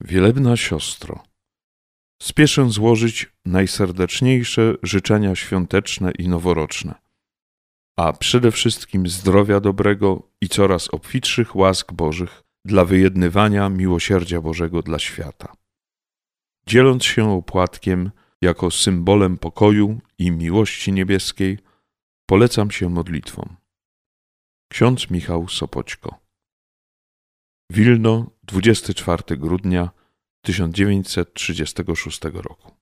Wielebna siostro, spieszę złożyć najserdeczniejsze życzenia świąteczne i noworoczne, a przede wszystkim zdrowia dobrego i coraz obfitszych łask Bożych dla wyjednywania miłosierdzia Bożego dla świata. Dzieląc się opłatkiem jako symbolem pokoju i miłości niebieskiej, polecam się modlitwom. Ksiądz Michał Sopoćko Wilno, 24 grudnia 1936 roku.